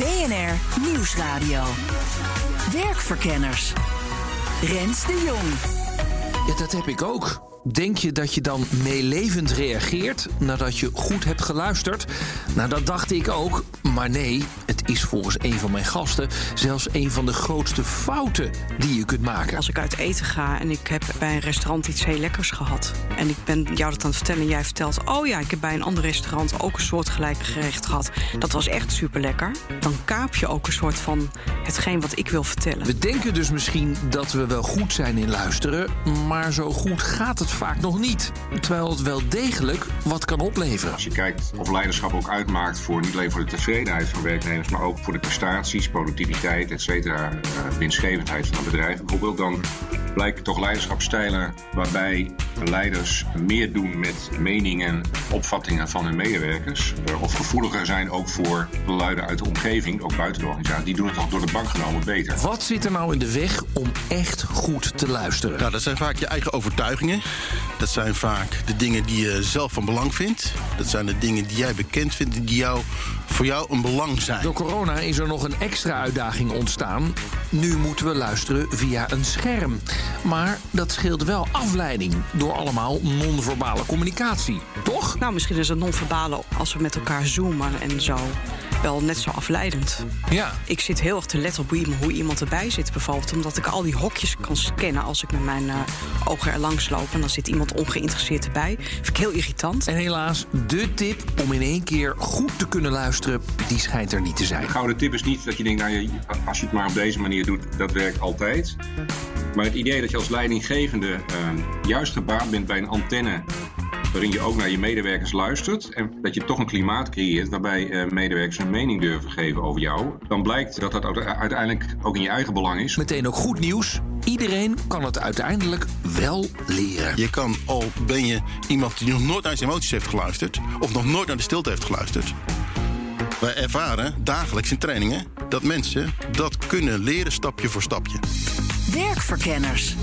BNR Nieuwsradio. Werkverkenners. Rens de Jong. Ja, dat heb ik ook. Denk je dat je dan meelevend reageert nadat je goed hebt geluisterd? Nou, dat dacht ik ook. Maar nee, het is volgens een van mijn gasten zelfs een van de grootste fouten die je kunt maken. Als ik uit eten ga en ik heb bij een restaurant iets heel lekkers gehad. En ik ben jou dat aan het vertellen en jij vertelt... oh ja, ik heb bij een ander restaurant ook een soortgelijk gerecht gehad. Dat was echt super lekker. Dan kaap je ook een soort van hetgeen wat ik wil vertellen. We denken dus misschien dat we wel goed zijn in luisteren... maar zo goed gaat het vaak nog niet. Terwijl het wel degelijk wat kan opleveren. Als je kijkt of leiderschap ook uitmaakt voor niet alleen voor de tevredenheid van werknemers, maar ook voor de prestaties, productiviteit, et cetera, uh, winstgevendheid van een bedrijf bijvoorbeeld, dan blijken toch leiderschapstijlen waarbij leiders meer doen met meningen, opvattingen van hun medewerkers, uh, of gevoeliger zijn ook voor geluiden uit de omgeving, ook buiten de organisatie, die doen het toch door de bank genomen beter. Wat zit er nou in de weg om echt goed te luisteren? Nou, dat zijn vaak je eigen overtuigingen. Dat zijn vaak de dingen die je zelf van belang vindt. Dat zijn de dingen die jij bekend vindt, die jou, voor jou een belang zijn. Door corona is er nog een extra uitdaging ontstaan. Nu moeten we luisteren via een scherm. Maar dat scheelt wel afleiding door allemaal non-verbale communicatie. Toch? Nou, misschien is het non-verbale als we met elkaar zoomen en zo wel net zo afleidend. Ja. Ik zit heel erg te letten op hoe, hoe iemand erbij zit, bijvoorbeeld. Omdat ik al die hokjes kan scannen als ik met mijn uh, ogen er langs loop. En dan zit iemand ongeïnteresseerd erbij. Vind ik heel irritant. En helaas, de tip om in één keer goed te kunnen luisteren, die schijnt er niet te zijn. De gouden tip is niet dat je denkt, nou, als je het maar op deze manier doet, dat werkt altijd. Maar het idee dat je als leidinggevende uh, juist gebaat bent bij een antenne waarin je ook naar je medewerkers luistert en dat je toch een klimaat creëert waarbij uh, medewerkers hun mening durven geven over jou, dan blijkt dat dat uiteindelijk ook in je eigen belang is. Meteen ook goed nieuws. Iedereen kan het uiteindelijk wel leren. Je kan, al ben je iemand die nog nooit naar zijn emoties heeft geluisterd, of nog nooit naar de stilte heeft geluisterd. Wij ervaren dagelijks in trainingen dat mensen dat kunnen leren stapje voor stapje. Werkverkenners.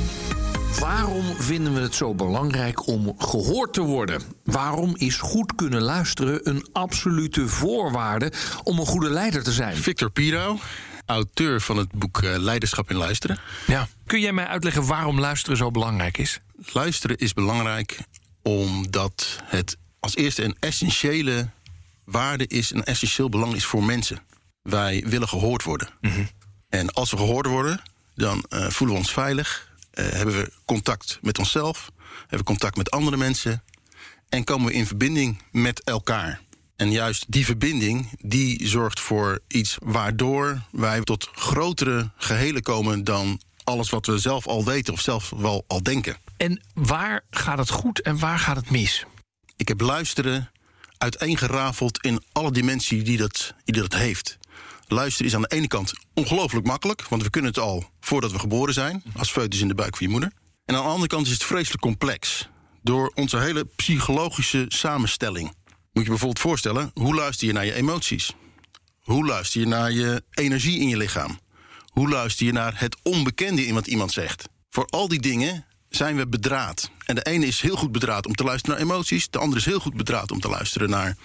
Waarom vinden we het zo belangrijk om gehoord te worden? Waarom is goed kunnen luisteren een absolute voorwaarde om een goede leider te zijn? Victor Piro, auteur van het boek Leiderschap in Luisteren. Ja. Kun jij mij uitleggen waarom luisteren zo belangrijk is? Luisteren is belangrijk omdat het als eerste een essentiële waarde is, een essentieel belang is voor mensen. Wij willen gehoord worden. Mm -hmm. En als we gehoord worden, dan uh, voelen we ons veilig. Uh, hebben we contact met onszelf, hebben we contact met andere mensen en komen we in verbinding met elkaar. En juist die verbinding die zorgt voor iets waardoor wij tot grotere gehelen komen dan alles wat we zelf al weten of zelf wel al denken. En waar gaat het goed en waar gaat het mis? Ik heb luisteren uiteengerafeld in alle dimensies die dat, die dat heeft. Luisteren is aan de ene kant ongelooflijk makkelijk, want we kunnen het al voordat we geboren zijn, als foetus in de buik van je moeder. En aan de andere kant is het vreselijk complex, door onze hele psychologische samenstelling. Moet je bijvoorbeeld voorstellen, hoe luister je naar je emoties? Hoe luister je naar je energie in je lichaam? Hoe luister je naar het onbekende in wat iemand zegt? Voor al die dingen zijn we bedraad. En de ene is heel goed bedraad om te luisteren naar emoties, de andere is heel goed bedraad om te luisteren naar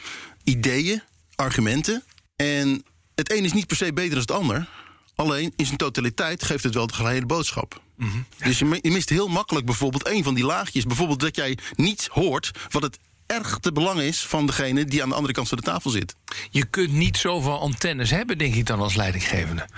ideeën, argumenten. En het een is niet per se beter dan het ander. Alleen in zijn totaliteit geeft het wel de gehele boodschap. Mm -hmm. Dus je, je mist heel makkelijk bijvoorbeeld een van die laagjes. Bijvoorbeeld dat jij niet hoort wat het erg te belang is van degene die aan de andere kant van de tafel zit. Je kunt niet zoveel antennes hebben, denk ik dan als leidinggevende.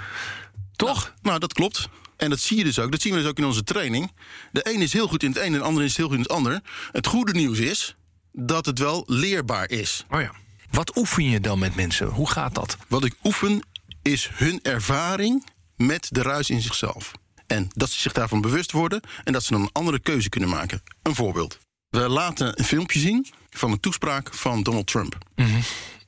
Toch? Nou, nou, dat klopt. En dat zie je dus ook. Dat zien we dus ook in onze training. De een is heel goed in het een en de andere is heel goed in het ander. Het goede nieuws is dat het wel leerbaar is. Oh ja. Wat oefen je dan met mensen? Hoe gaat dat? Wat ik oefen is hun ervaring met de ruis in zichzelf. En dat ze zich daarvan bewust worden en dat ze dan een andere keuze kunnen maken. Een voorbeeld. We laten een filmpje zien van een toespraak van Donald Trump. Mm -hmm.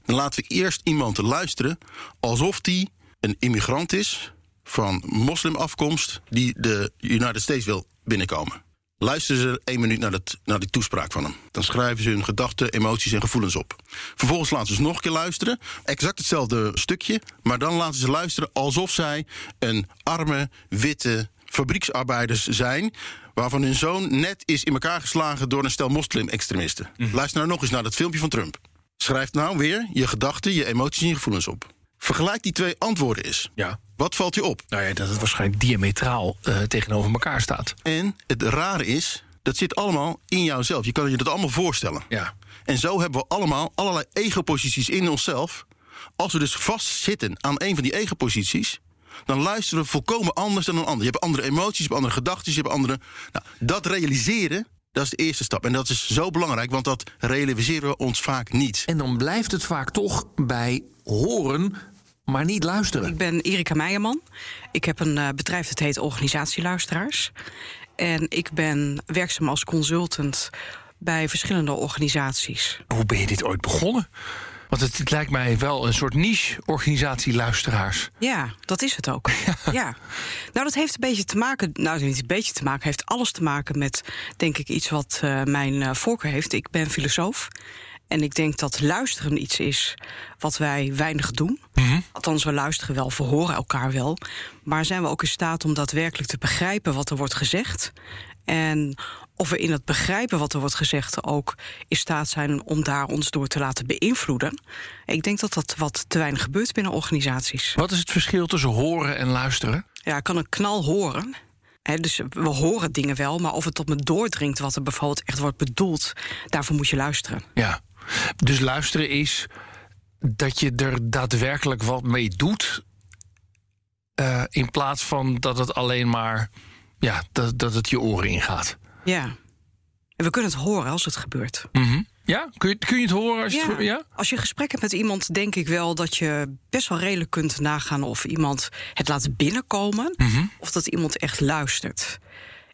dan laten we eerst iemand luisteren alsof die een immigrant is van moslimafkomst die de United States wil binnenkomen. Luisteren ze één minuut naar, dat, naar die toespraak van hem. Dan schrijven ze hun gedachten, emoties en gevoelens op. Vervolgens laten ze ze nog een keer luisteren. Exact hetzelfde stukje. Maar dan laten ze luisteren alsof zij een arme, witte fabrieksarbeiders zijn. waarvan hun zoon net is in elkaar geslagen door een stel moslim-extremisten. Luister nou nog eens naar dat filmpje van Trump. Schrijf nou weer je gedachten, je emoties en je gevoelens op. Vergelijk die twee antwoorden eens. Ja. Wat valt je op? Nou ja, dat het waarschijnlijk diametraal eh, tegenover elkaar staat. En het rare is, dat zit allemaal in jouzelf. Je kan je dat allemaal voorstellen. Ja. En zo hebben we allemaal allerlei ego-posities in onszelf. Als we dus vastzitten aan een van die ego-posities... dan luisteren we volkomen anders dan een ander. Je hebt andere emoties, je hebt andere gedachten, je hebt andere... Nou, dat realiseren, dat is de eerste stap. En dat is zo belangrijk, want dat realiseren we ons vaak niet. En dan blijft het vaak toch bij horen, maar niet luisteren. Ik ben Erika Meijerman. Ik heb een uh, bedrijf dat heet Organisatieluisteraars. En ik ben werkzaam als consultant bij verschillende organisaties. Hoe ben je dit ooit begonnen? Want het, het, lijkt mij wel een soort niche-organisatie luisteraars. Ja, dat is het ook. Ja. ja. Nou, dat heeft een beetje te maken. Nou, niet een beetje te maken, heeft alles te maken met, denk ik, iets wat uh, mijn uh, voorkeur heeft. Ik ben filosoof. En ik denk dat luisteren iets is wat wij weinig doen. Mm -hmm. Althans, we luisteren wel, we horen elkaar wel. Maar zijn we ook in staat om daadwerkelijk te begrijpen wat er wordt gezegd? En of we in het begrijpen wat er wordt gezegd ook in staat zijn om daar ons door te laten beïnvloeden. Ik denk dat dat wat te weinig gebeurt binnen organisaties. Wat is het verschil tussen horen en luisteren? Ja, ik kan een knal horen. He, dus we horen dingen wel, maar of het tot me doordringt wat er bijvoorbeeld echt wordt bedoeld, daarvoor moet je luisteren. Ja, dus luisteren is dat je er daadwerkelijk wat mee doet. Uh, in plaats van dat het alleen maar ja, dat, dat het je oren ingaat. Ja. En we kunnen het horen als het gebeurt. Mm -hmm. Ja, kun je, kun je het horen als je ja. het ja? Als je gesprek hebt met iemand, denk ik wel dat je best wel redelijk kunt nagaan of iemand het laat binnenkomen mm -hmm. of dat iemand echt luistert.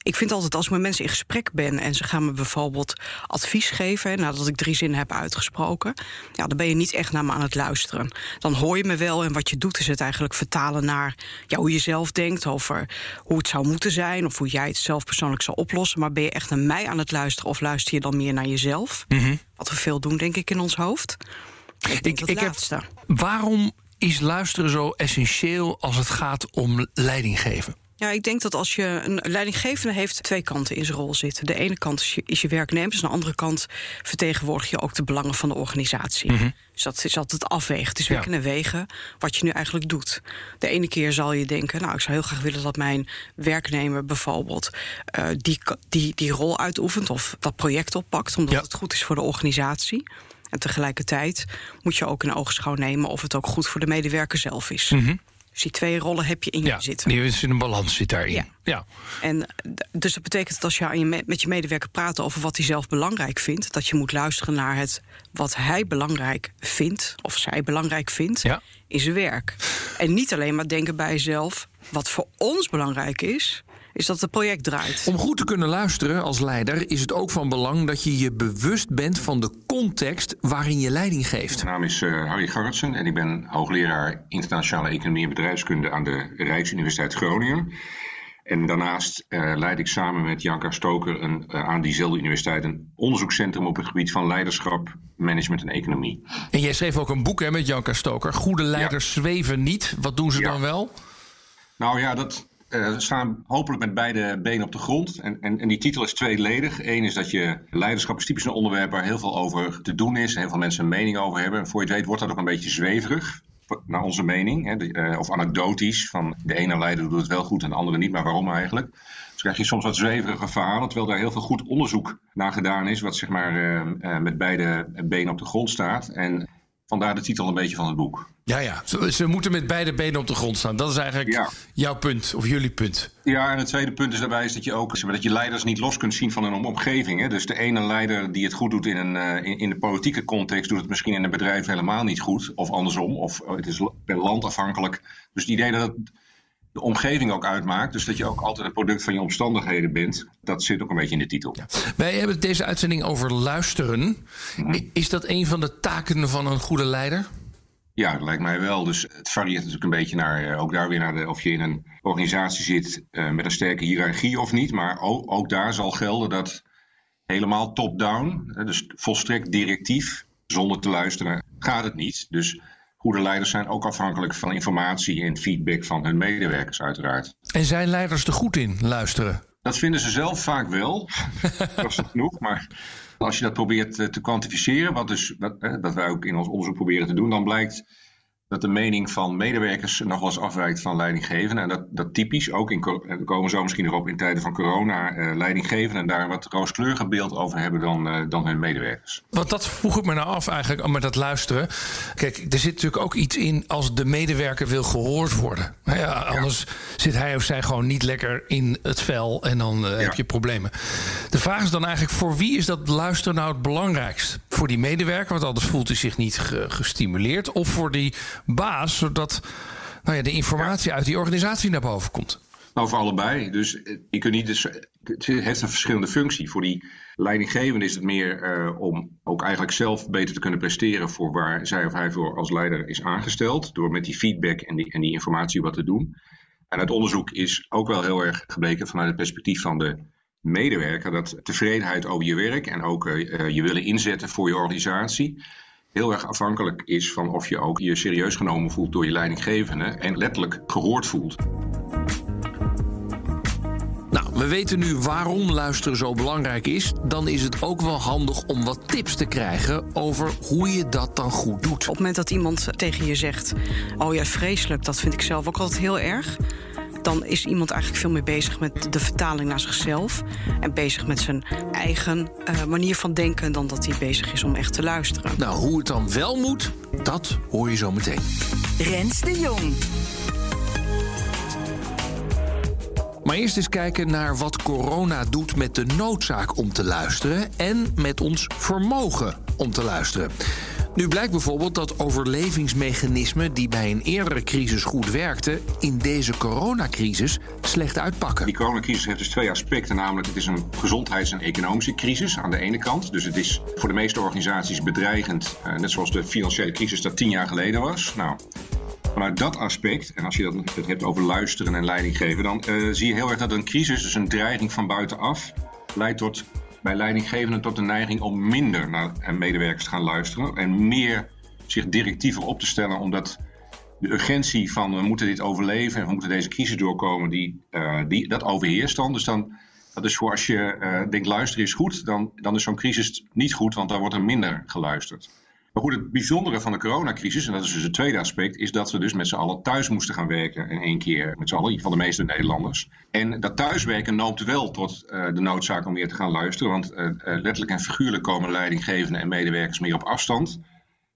Ik vind altijd als ik met mensen in gesprek ben en ze gaan me bijvoorbeeld advies geven nadat ik drie zinnen heb uitgesproken, ja, dan ben je niet echt naar me aan het luisteren. Dan hoor je me wel en wat je doet is het eigenlijk vertalen naar ja, hoe je zelf denkt over hoe het zou moeten zijn of hoe jij het zelf persoonlijk zou oplossen. Maar ben je echt naar mij aan het luisteren of luister je dan meer naar jezelf? Mm -hmm. Wat we veel doen, denk ik, in ons hoofd. Ik, denk ik, ik heb, waarom is luisteren zo essentieel als het gaat om leiding geven? Ja, ik denk dat als je een leidinggevende heeft twee kanten in zijn rol zitten. De ene kant is je, is je werknemers, aan de andere kant vertegenwoordig je ook de belangen van de organisatie. Mhm. Dus dat is altijd afwegen. Het is werken en wegen wat je nu eigenlijk doet. De ene keer zal je denken, nou, ik zou heel graag willen dat mijn werknemer bijvoorbeeld uh, die, die, die rol uitoefent of dat project oppakt, omdat ja. het goed is voor de organisatie. En tegelijkertijd moet je ook in oogschouw nemen of het ook goed voor de medewerker zelf is. Mm-hmm. Dus die twee rollen heb je in ja, je zitten. Die is in een balans zit daarin. Ja. ja. En dus dat betekent dat als je, aan je met je medewerker praat over wat hij zelf belangrijk vindt, dat je moet luisteren naar het wat hij belangrijk vindt of zij belangrijk vindt ja. in zijn werk. En niet alleen maar denken bij jezelf wat voor ons belangrijk is, is dat het project draait. Om goed te kunnen luisteren als leider is het ook van belang dat je je bewust bent van de context waarin je leiding geeft. Mijn naam is uh, Harry Garretsen en ik ben hoogleraar internationale economie en bedrijfskunde aan de Rijksuniversiteit Groningen. En daarnaast uh, leid ik samen met Janka Stoker een, uh, aan diezelfde universiteit een onderzoekscentrum op het gebied van leiderschap, management en economie. En jij schreef ook een boek hè, met Janka Stoker. Goede leiders ja. zweven niet. Wat doen ze ja. dan wel? Nou ja, dat, uh, staan hopelijk met beide benen op de grond. En, en, en die titel is tweeledig. Eén is dat je leiderschap is typisch een onderwerp waar heel veel over te doen is. Heel veel mensen een mening over hebben. En voor je het weet wordt dat ook een beetje zweverig. Naar onze mening. Hè, de, uh, of anekdotisch. Van de ene leider doet het wel goed en de andere niet. Maar waarom eigenlijk? Dus krijg je soms wat zweverige verhalen. Terwijl daar heel veel goed onderzoek naar gedaan is. Wat zeg maar uh, met beide benen op de grond staat. En vandaar de titel een beetje van het boek. Ja, ja. Ze, ze, moeten met beide benen op de grond staan. Dat is eigenlijk ja. jouw punt, of jullie punt. Ja, en het tweede punt is daarbij is dat je ook dat je leiders niet los kunt zien van een omgeving. Hè? Dus de ene leider die het goed doet in, een, in, in de politieke context, doet het misschien in een bedrijf helemaal niet goed. Of andersom, of het is per land afhankelijk. Dus het idee dat het de omgeving ook uitmaakt. Dus dat je ook altijd een product van je omstandigheden bent. Dat zit ook een beetje in de titel. Wij hebben deze uitzending over luisteren. Mhm. Is dat een van de taken van een goede leider? Ja, dat lijkt mij wel. Dus het varieert natuurlijk een beetje naar, eh, ook daar weer naar de, of je in een organisatie zit eh, met een sterke hiërarchie of niet. Maar ook, ook daar zal gelden dat helemaal top-down, eh, dus volstrekt directief, zonder te luisteren, gaat het niet. Dus goede leiders zijn ook afhankelijk van informatie en feedback van hun medewerkers, uiteraard. En zijn leiders er goed in, luisteren? Dat vinden ze zelf vaak wel. dat is genoeg. Maar als je dat probeert eh, te kwantificeren, wat dus, dat, eh, dat wij ook in ons onderzoek proberen te doen, dan blijkt dat de mening van medewerkers nog wel eens afwijkt van leidinggevenden. En dat, dat typisch, ook in, we komen zo misschien erop in tijden van corona, eh, leidinggevenden en daar een wat rooskleuriger beeld over hebben dan, eh, dan hun medewerkers. Want dat vroeg ik me nou af eigenlijk met dat luisteren. Kijk, er zit natuurlijk ook iets in als de medewerker wil gehoord worden. Nou ja, anders zit hij of zij gewoon niet lekker in het vel en dan eh, heb je problemen. De vraag is dan eigenlijk voor wie is dat luisteren nou het belangrijkst? Voor die medewerker, want anders voelt hij zich niet ge- gestimuleerd. Of voor die baas, zodat nou ja, de informatie uit die organisatie naar boven komt. Nou, voor allebei. Dus eh, je kunt niet dus, het heeft een verschillende functie. Voor die leidinggevende is het meer eh, om ook eigenlijk zelf beter te kunnen presteren voor waar zij of hij voor als leider is aangesteld. Door met die feedback en die, en die informatie wat te doen. En uit onderzoek is ook wel heel erg gebleken vanuit het perspectief van de medewerker dat tevredenheid over je werk en ook eh, je willen inzetten voor je organisatie heel erg afhankelijk is van of je ook je serieus genomen voelt door je leidinggevende en letterlijk gehoord voelt. Nou, we weten nu waarom luisteren zo belangrijk is. Dan is het ook wel handig om wat tips te krijgen over hoe je dat dan goed doet. Op het moment dat iemand tegen je zegt: Oh ja, vreselijk, dat vind ik zelf ook altijd heel erg. Dan is iemand eigenlijk veel meer bezig met de vertaling naar zichzelf. En bezig met zijn eigen eh, manier van denken. dan dat hij bezig is om echt te luisteren. Nou, hoe het dan wel moet, dat hoor je zo meteen. Rens de Jong. Maar eerst eens kijken naar wat corona doet met de noodzaak om te luisteren en met ons vermogen om te luisteren. Nu blijkt bijvoorbeeld dat overlevingsmechanismen die bij een eerdere crisis goed werkten, in deze coronacrisis slecht uitpakken. Die coronacrisis heeft dus twee aspecten. Namelijk, het is een gezondheids- en economische crisis aan de ene kant. Dus het is voor de meeste organisaties bedreigend. eh, net zoals de financiële crisis dat tien jaar geleden was. Nou, vanuit dat aspect, en als je dat het hebt over luisteren en leiding geven, dan eh, zie je heel erg dat een crisis, dus een dreiging van buitenaf, leidt tot, bij leidinggevenden tot de neiging om minder naar medewerkers te gaan luisteren en meer zich directiever op te stellen, omdat de urgentie van we moeten dit overleven en we moeten deze crisis doorkomen, die, eh, die, dat overheerst dan. Dus dan, dat is voor als je eh, denkt luisteren is goed, dan, dan is zo'n crisis niet goed, want dan wordt er minder geluisterd. Maar goed, het bijzondere van de coronacrisis, en dat is dus het tweede aspect, is dat we dus met z'n allen thuis moesten gaan werken. In één keer met z'n allen, van de meeste Nederlanders. En dat thuiswerken noopt wel tot eh, de noodzaak om meer te gaan luisteren. Want eh, eh, letterlijk en figuurlijk komen leidinggevenden en medewerkers meer op afstand.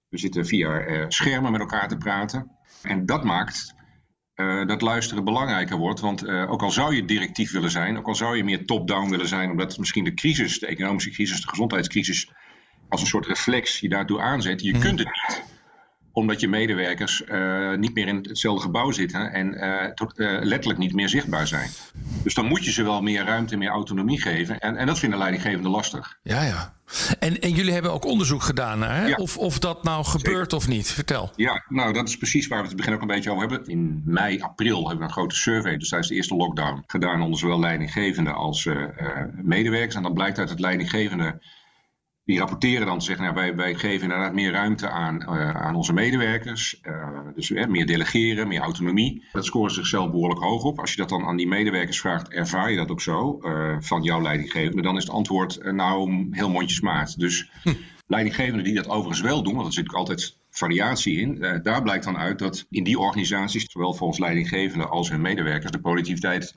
We zitten via schermen met elkaar te praten. En dat maakt dat luisteren belangrijker wordt. Want ook al zou je directief willen zijn, ook al zou je meer top-down willen zijn, omdat misschien de crisis, de economische crisis, de gezondheidscrisis, als een soort reflex je daartoe aanzet, je kunt het niet omdat je medewerkers eh, niet meer in hetzelfde gebouw zitten en eh, tot, eh, letterlijk niet meer zichtbaar zijn. Dus dan moet je ze wel meer ruimte, meer autonomie geven. En, en dat vinden leidinggevenden lastig. Ja, ja. En, en jullie hebben ook onderzoek gedaan, hè? Ja. Of, of dat nou gebeurt of niet. Vertel. Ja, nou dat is precies waar we het in het begin ook een beetje over hebben. In mei, april hebben we een grote survey, dus tijdens de eerste lockdown, gedaan onder zowel leidinggevenden als medewerkers. En dan blijkt uit het leidinggevende, die rapporteren dan, zeggen nou, wij, wij geven inderdaad meer ruimte aan, eh, aan onze medewerkers. Eh, dus meer delegeren, meer autonomie. Dat scoren ze zichzelf behoorlijk hoog op. Als je dat dan aan die medewerkers vraagt, ervaar je dat ook zo eh, van jouw leidinggevende? Dan is het antwoord nou heel mondjesmaat. Dus leidinggevenden die dat overigens wel doen, want er zit natuurlijk altijd variatie in. daar blijkt dan uit dat in die organisaties, zowel volgens leidinggevenden als hun medewerkers, de productiviteit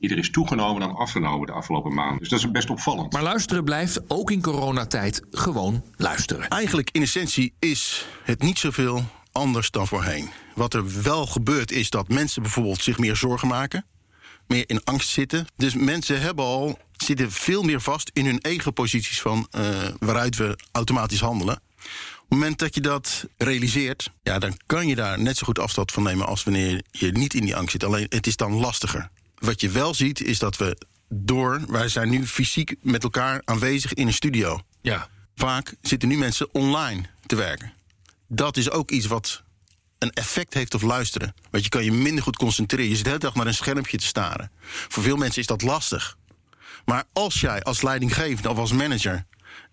eerder is toegenomen dan afgenomen de afgelopen maanden. Dus dat is best opvallend. Maar luisteren blijft ook in coronatijd gewoon luisteren. Eigenlijk in essentie is het niet zoveel anders dan voorheen. Wat er wel gebeurt is dat mensen bijvoorbeeld zich meer zorgen maken. Meer in angst zitten. Dus mensen hebben al, zitten veel meer vast in hun eigen posities van eh, waaruit we automatisch handelen. het moment dat je dat realiseert, ja, dan kan je daar net zo goed afstand van nemen als wanneer je niet in die angst zit. Alleen het is dan lastiger. Wat je wel ziet, is dat we door, wij zijn nu fysiek met elkaar aanwezig in een studio. Ja. Vaak zitten nu mensen online te werken. Dat is ook iets wat een effect heeft op luisteren. Want je kan je minder goed concentreren. Je zit de hele dag naar een schermpje te staren. Voor veel mensen is dat lastig. Maar als jij als leidinggevende of als manager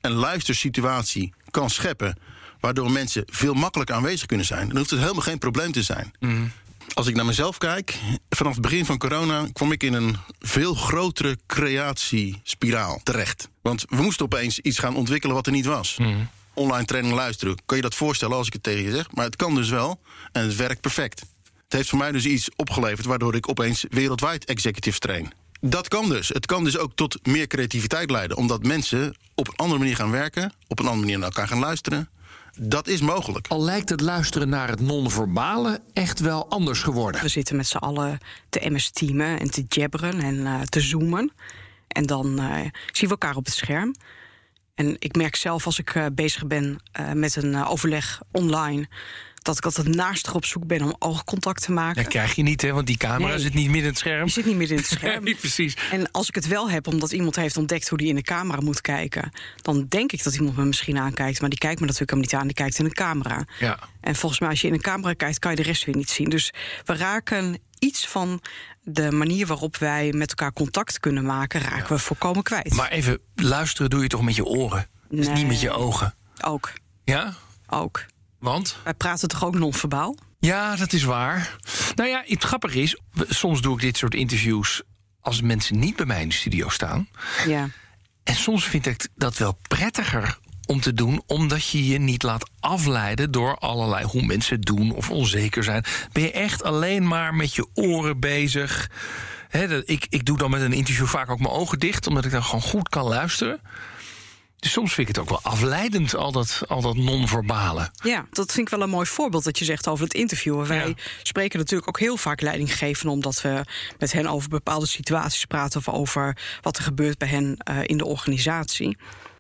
een luistersituatie kan scheppen. waardoor mensen veel makkelijker aanwezig kunnen zijn. dan hoeft het helemaal geen probleem te zijn. Als ik naar mezelf kijk, vanaf het begin van corona kwam ik in een veel grotere creatiespiraal terecht. Want we moesten opeens iets gaan ontwikkelen wat er niet was. Online training luisteren. Kan je dat voorstellen als ik het tegen je zeg? Maar het kan dus wel en het werkt perfect. Het heeft voor mij dus iets opgeleverd waardoor ik opeens wereldwijd executives train. Dat kan dus. Het kan dus ook tot meer creativiteit leiden. Omdat mensen op een andere manier gaan werken, op een andere manier naar elkaar gaan luisteren. Dat is mogelijk. Al lijkt het luisteren naar het non-verbale echt wel anders geworden. We zitten met z'n allen te MS-teamen en te jabberen en eh, te zoomen. En dan eh, zien we elkaar op het scherm. En ik merk zelf als ik eh, bezig ben eh, met een overleg online... dat ik altijd naastig op zoek ben om oogcontact te maken. Dat krijg je niet, hè? Want die camera Nee. zit niet midden in het scherm. Je zit niet midden in het scherm. Nee, precies. En als ik het wel heb, omdat iemand heeft ontdekt hoe die in de camera moet kijken, dan denk ik dat iemand me misschien aankijkt. Maar die kijkt me natuurlijk helemaal niet aan, die kijkt in de camera. Ja. En volgens mij, als je in een camera kijkt, kan je de rest weer niet zien. Dus we raken iets van de manier waarop wij met elkaar contact kunnen maken, raken we volkomen kwijt. Maar even, luisteren doe je toch met je oren? Dus niet met je ogen. Ook, Ja? ook. Want? Wij praten toch ook non-verbaal? Ja, dat is waar. Nou ja, het grappige is, soms doe ik dit soort interviews als mensen niet bij mij in de studio staan. Ja. En soms vind ik dat wel prettiger om te doen, omdat je je niet laat afleiden door allerlei hoe mensen het doen of onzeker zijn. Ben je echt alleen maar met je oren bezig? Ik, ik doe dan met een interview vaak ook mijn ogen dicht, omdat ik dan gewoon goed kan luisteren. Dus soms vind ik het ook wel afleidend, al dat, al dat non-verbale. Ja, dat vind ik wel een mooi voorbeeld dat je zegt over het interviewen. Wij Ja. spreken natuurlijk ook heel vaak leidinggevenden... omdat we met hen over bepaalde situaties praten... of over wat er gebeurt bij hen eh, in de organisatie.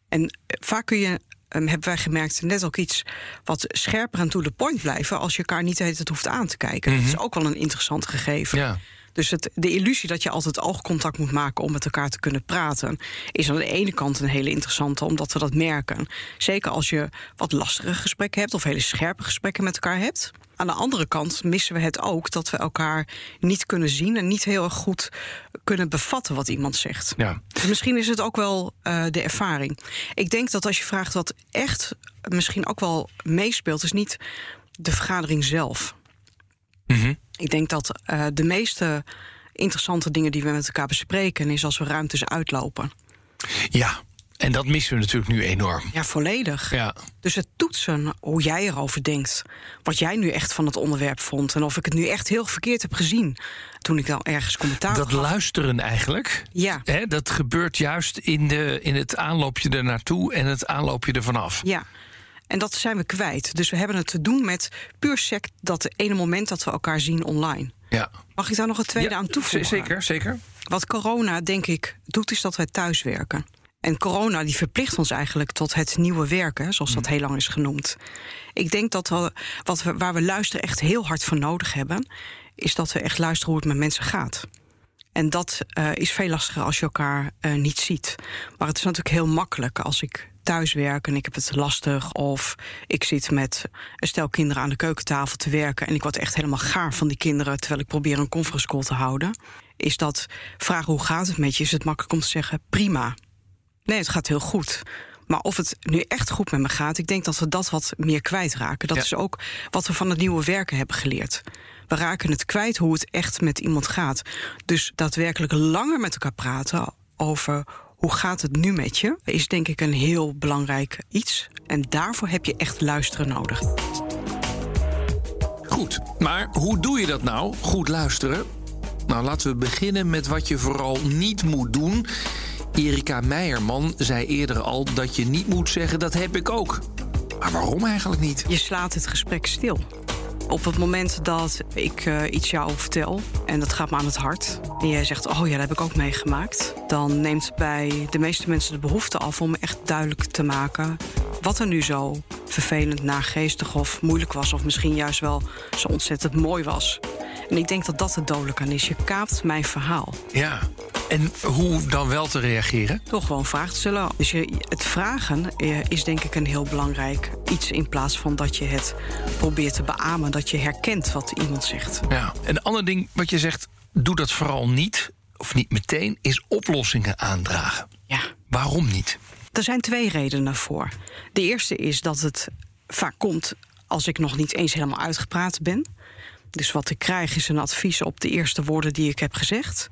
En eh, vaak kun je, eh, hebben wij gemerkt, net ook iets... wat scherper en to the point blijven... als je elkaar niet de hele tijd hoeft aan te kijken. Dat is ook wel een interessant gegeven. Ja. Dus het, de illusie dat je altijd oogcontact moet maken om met elkaar te kunnen praten, is aan de ene kant een hele interessante, omdat we dat merken. Zeker als je wat lastige gesprekken hebt of hele scherpe gesprekken met elkaar hebt. Aan de andere kant missen we het ook dat we elkaar niet kunnen zien en niet heel erg goed kunnen bevatten wat iemand zegt. Ja. Dus misschien is het ook wel eh, de ervaring. Ik denk dat als je vraagt wat echt misschien ook wel meespeelt, is niet de vergadering zelf. Ik denk dat eh, de meeste interessante dingen die we met elkaar bespreken, is als we ruimtes uitlopen. Ja, en dat missen we natuurlijk nu enorm. Ja, volledig. Ja. Dus het toetsen hoe jij erover denkt. Wat jij nu echt van het onderwerp vond. En of ik het nu echt heel verkeerd heb gezien. Toen ik dan ergens commentaar Dat gaf. luisteren eigenlijk. Ja. Hè, dat gebeurt juist in, de, in het aanloopje er naartoe en het aanloopje er vanaf. Ja. En dat zijn we kwijt. Dus we hebben het te doen met puur sec dat ene moment dat we elkaar zien online. Ja. Mag ik daar nog een tweede Ja, aan toevoegen? Zeker, zeker. Wat corona, denk ik, doet, is dat wij thuiswerken. En corona die verplicht ons eigenlijk tot het nieuwe werken, zoals dat heel lang is genoemd. Ik denk dat we, wat we, waar we luisteren echt heel hard voor nodig hebben, is dat we echt luisteren hoe het met mensen gaat. En dat eh, is veel lastiger als je elkaar eh, niet ziet. Maar het is natuurlijk heel makkelijk als ik thuis werk en ik heb het lastig. Of ik zit met een stel kinderen aan de keukentafel te werken. En ik word echt helemaal gaar van die kinderen terwijl ik probeer een conference call te houden. Is dat vragen hoe gaat het met je? Is het makkelijk om te zeggen prima. Nee, het gaat heel goed. Maar of het nu echt goed met me gaat, ik denk dat we dat wat meer kwijtraken. Dat Ja. is ook wat we van het nieuwe werken hebben geleerd. We raken het kwijt hoe het echt met iemand gaat. Dus daadwerkelijk langer met elkaar praten over hoe gaat het nu met je, is denk ik een heel belangrijk iets. En daarvoor heb je echt luisteren nodig. Goed, maar hoe doe je dat nou? Goed luisteren. Nou, laten we beginnen met wat je vooral niet moet doen. Erika Meijerman zei eerder al dat je niet moet zeggen dat heb ik ook. Maar waarom eigenlijk niet? Je slaat het gesprek stil. Op het moment dat ik uh, iets jou vertel en dat gaat me aan het hart... en jij zegt, oh ja, dat heb ik ook meegemaakt... dan neemt bij de meeste mensen de behoefte af om echt duidelijk te maken... wat er nu zo vervelend, nageestig of moeilijk was... of misschien juist wel zo ontzettend mooi was. En ik denk dat dat het dodelijk aan is. Je kaapt mijn verhaal. Ja, en hoe dan wel te reageren? Toch gewoon vragen te stellen. Dus je, het vragen eh, is denk ik een heel belangrijk iets... in plaats van dat je het probeert te beamen. Dat je herkent wat iemand zegt. Ja. Een ander ding wat je zegt, doe dat vooral niet... of niet meteen, is oplossingen aandragen. Ja. Waarom niet? Er zijn twee redenen voor. De eerste is dat het vaak komt als ik nog niet eens helemaal uitgepraat ben. Dus wat ik krijg is een advies op de eerste woorden die ik heb gezegd.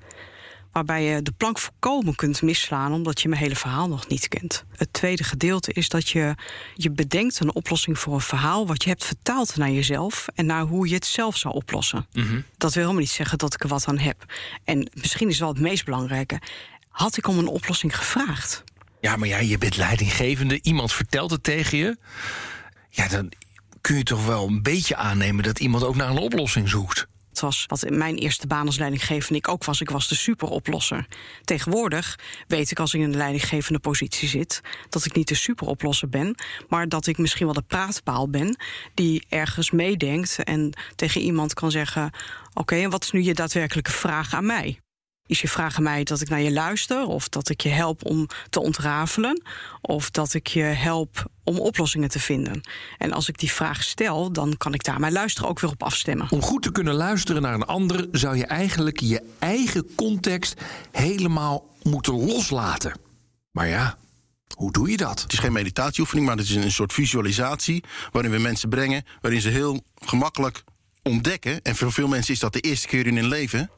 Waarbij je de plank voorkomen kunt misslaan omdat je mijn hele verhaal nog niet kent. Het tweede gedeelte is dat je, je bedenkt een oplossing voor een verhaal wat je hebt vertaald naar jezelf en naar hoe je het zelf zou oplossen. Mhm. Dat wil helemaal niet zeggen dat ik er wat aan heb. En misschien is wel het meest belangrijke. Had ik om een oplossing gevraagd? Ja, maar ja, je bent leidinggevende. Iemand vertelt het tegen je. Ja, dan kun je toch wel een beetje aannemen dat iemand ook naar een oplossing zoekt. Het was wat in mijn eerste baan als leidinggevende ik ook was. Ik was de superoplosser. Tegenwoordig weet ik als ik in een leidinggevende positie zit... dat ik niet de superoplosser ben, maar dat ik misschien wel de praatpaal ben... die ergens meedenkt en tegen iemand kan zeggen... oké, en wat is nu je daadwerkelijke vraag aan mij? Is je vraag aan mij dat ik naar je luister, of dat ik je help om te ontrafelen, of dat ik je help om oplossingen te vinden? En als ik die vraag stel, dan kan ik daar mijn luisteren ook weer op afstemmen. Om goed te kunnen luisteren naar een ander, zou je eigenlijk je eigen context helemaal moeten loslaten. Maar ja, hoe doe je dat? Het is geen meditatieoefening, maar het is een soort visualisatie waarin we mensen brengen, waarin ze heel gemakkelijk ontdekken, en voor veel mensen is dat de eerste keer in hun leven,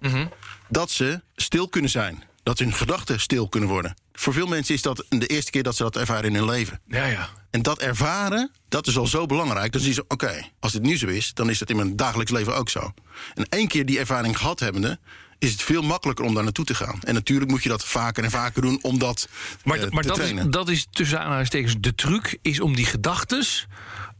dat ze stil kunnen zijn. Dat hun gedachten stil kunnen worden. Voor veel mensen is dat de eerste keer dat ze dat ervaren in hun leven. Ja, ja. En dat ervaren, dat is al zo belangrijk. Dan zie je, oké, als dit nu zo is, dan is dat in mijn dagelijks leven ook zo. En één keer die ervaring gehad hebbende, is het veel makkelijker om daar naartoe te gaan. En natuurlijk moet je dat vaker en vaker doen om dat Maar, eh, maar te dat, is, trainen. dat is tussen aanhalingstekens de truc, is om die gedachtes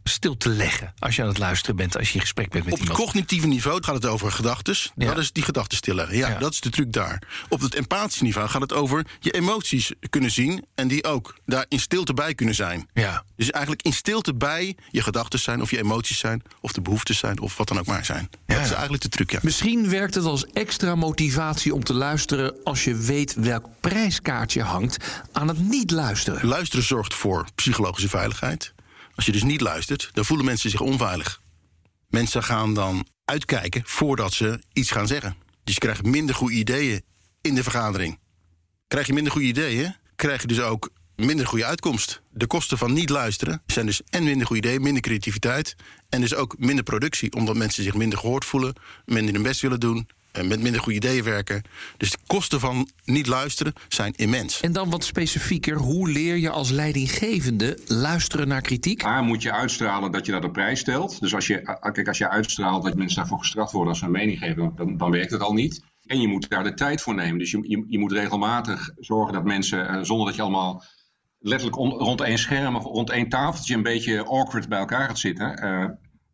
stil te leggen. Als je aan het luisteren bent, als je in gesprek bent met Op het iemand. cognitieve niveau gaat het over gedachten. Ja. Dat is die gedachten stilleggen. Ja, Ja. dat is de truc daar. Op het empathische niveau gaat het over je emoties kunnen zien... en die ook daar in stilte bij kunnen zijn. Ja. Dus eigenlijk in stilte bij je gedachten zijn... of je emoties zijn, of de behoeftes zijn... of wat dan ook maar zijn. Ja, dat is eigenlijk de truc, ja. Misschien werkt het als extra motivatie om te luisteren als je weet welk prijskaartje hangt aan het niet luisteren. Luisteren zorgt voor psychologische veiligheid. Als je dus niet luistert, dan voelen mensen zich onveilig. Mensen gaan dan uitkijken voordat ze iets gaan zeggen. Dus je krijgt minder goede ideeën in de vergadering. Krijg je minder goede ideeën, krijg je dus ook minder goede uitkomst. De kosten van niet luisteren zijn dus en minder goede ideeën, minder creativiteit... en dus ook minder productie, omdat mensen zich minder gehoord voelen... minder hun best willen doen, en met minder goede ideeën werken. Dus de kosten van niet luisteren zijn immens. En dan wat specifieker, hoe leer je als leidinggevende luisteren naar kritiek? A, moet je uitstralen dat je dat op prijs stelt. Dus als je, kijk, als je uitstraalt dat mensen daarvoor gestraft worden als ze een mening geven, dan, dan werkt het al niet. En je moet daar de tijd voor nemen. Dus je, je, je moet regelmatig zorgen dat mensen, eh, zonder dat je allemaal letterlijk on- rond één scherm of rond één tafeltje een beetje awkward bij elkaar gaat zitten, eh,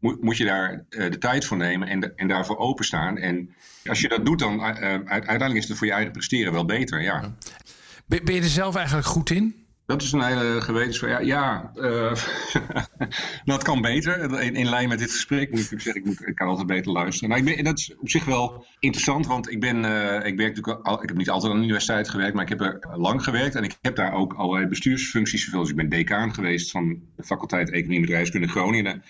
moet, moet je daar eh, de tijd voor nemen en, de- en daarvoor openstaan. En als je dat doet, dan eh, eh, uiteindelijk is het voor je eigen presteren wel beter. Ja. Ben, ben je er zelf eigenlijk goed in? Dat is een hele gewetensvraag. Ja, ja dat kan beter. In, in lijn met dit gesprek moet ik natuurlijk zeggen, ik, moet, ik kan altijd beter luisteren. Nou, ik ben, dat is op zich wel interessant, want ik, ben, ik, werk natuurlijk al, ik heb niet altijd aan de universiteit gewerkt, maar ik heb er lang gewerkt. En ik heb daar ook allerlei bestuursfuncties vervuld. Dus ik ben decaan geweest van de faculteit Economie en Bedrijfskunde Groningen.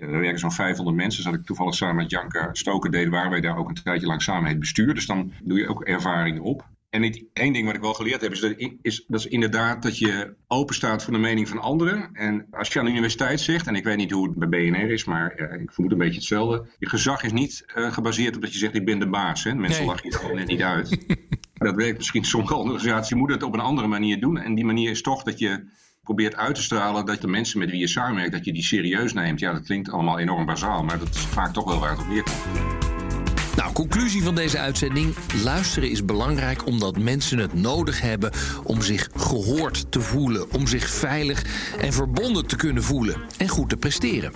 Daar werken zo'n 500 mensen. Dat ik toevallig samen met Janke Stoker deden, waar wij daar ook een tijdje lang samen het bestuur. Dus dan doe je ook ervaringen op. En één ding wat ik wel geleerd heb, is dat, is, dat is inderdaad dat je open staat voor de mening van anderen. En als je aan de universiteit zegt, en ik weet niet hoe het bij BNR is, maar eh, ik vermoed een beetje hetzelfde. Je gezag is niet eh, gebaseerd op dat je zegt, ik ben de baas. Hè? Mensen Nee. lachen je er gewoon net niet uit. dat werkt misschien sommige organisaties. Je moet het op een andere manier doen. En die manier is toch dat je probeert uit te stralen dat de mensen met wie je samenwerkt, dat je die serieus neemt. Ja, dat klinkt allemaal enorm bazaal, maar dat is vaak toch wel waar het op neerkomt. Nou, conclusie van deze uitzending. Luisteren is belangrijk omdat mensen het nodig hebben om zich gehoord te voelen. Om zich veilig en verbonden te kunnen voelen. En goed te presteren.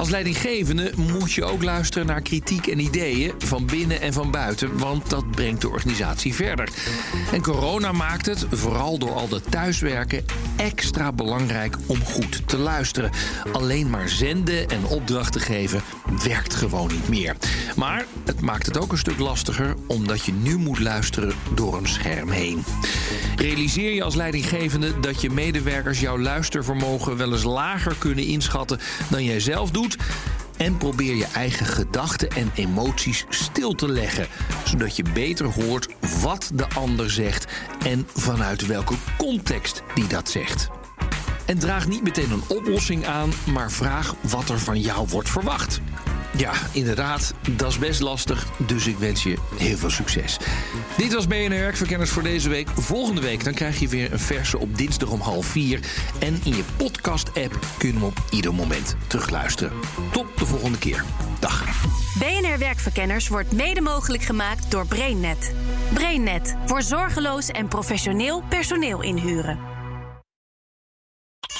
Als leidinggevende moet je ook luisteren naar kritiek en ideeën van binnen en van buiten. Want dat brengt de organisatie verder. En corona maakt het, vooral door al dat thuiswerken, extra belangrijk om goed te luisteren. Alleen maar zenden en opdrachten geven werkt gewoon niet meer. Maar het maakt het ook een stuk lastiger omdat je nu moet luisteren door een scherm heen. Realiseer je als leidinggevende dat je medewerkers jouw luistervermogen wel eens lager kunnen inschatten dan jij zelf En probeer je eigen gedachten en emoties stil te leggen, zodat je beter hoort wat de ander zegt en vanuit welke context die dat zegt. En draag niet meteen een oplossing aan, maar vraag wat er van jou wordt verwacht. Ja, inderdaad, dat is best lastig, dus ik wens je heel veel succes. Dit was BNR Werkverkenners voor deze week. Volgende week dan krijg je weer een verse op dinsdag om half vier. En in je podcast-app kun je hem op ieder moment terugluisteren. Tot de volgende keer. Dag. BNR Werkverkenners wordt mede mogelijk gemaakt door BrainNet. BrainNet voor zorgeloos en professioneel personeel inhuren.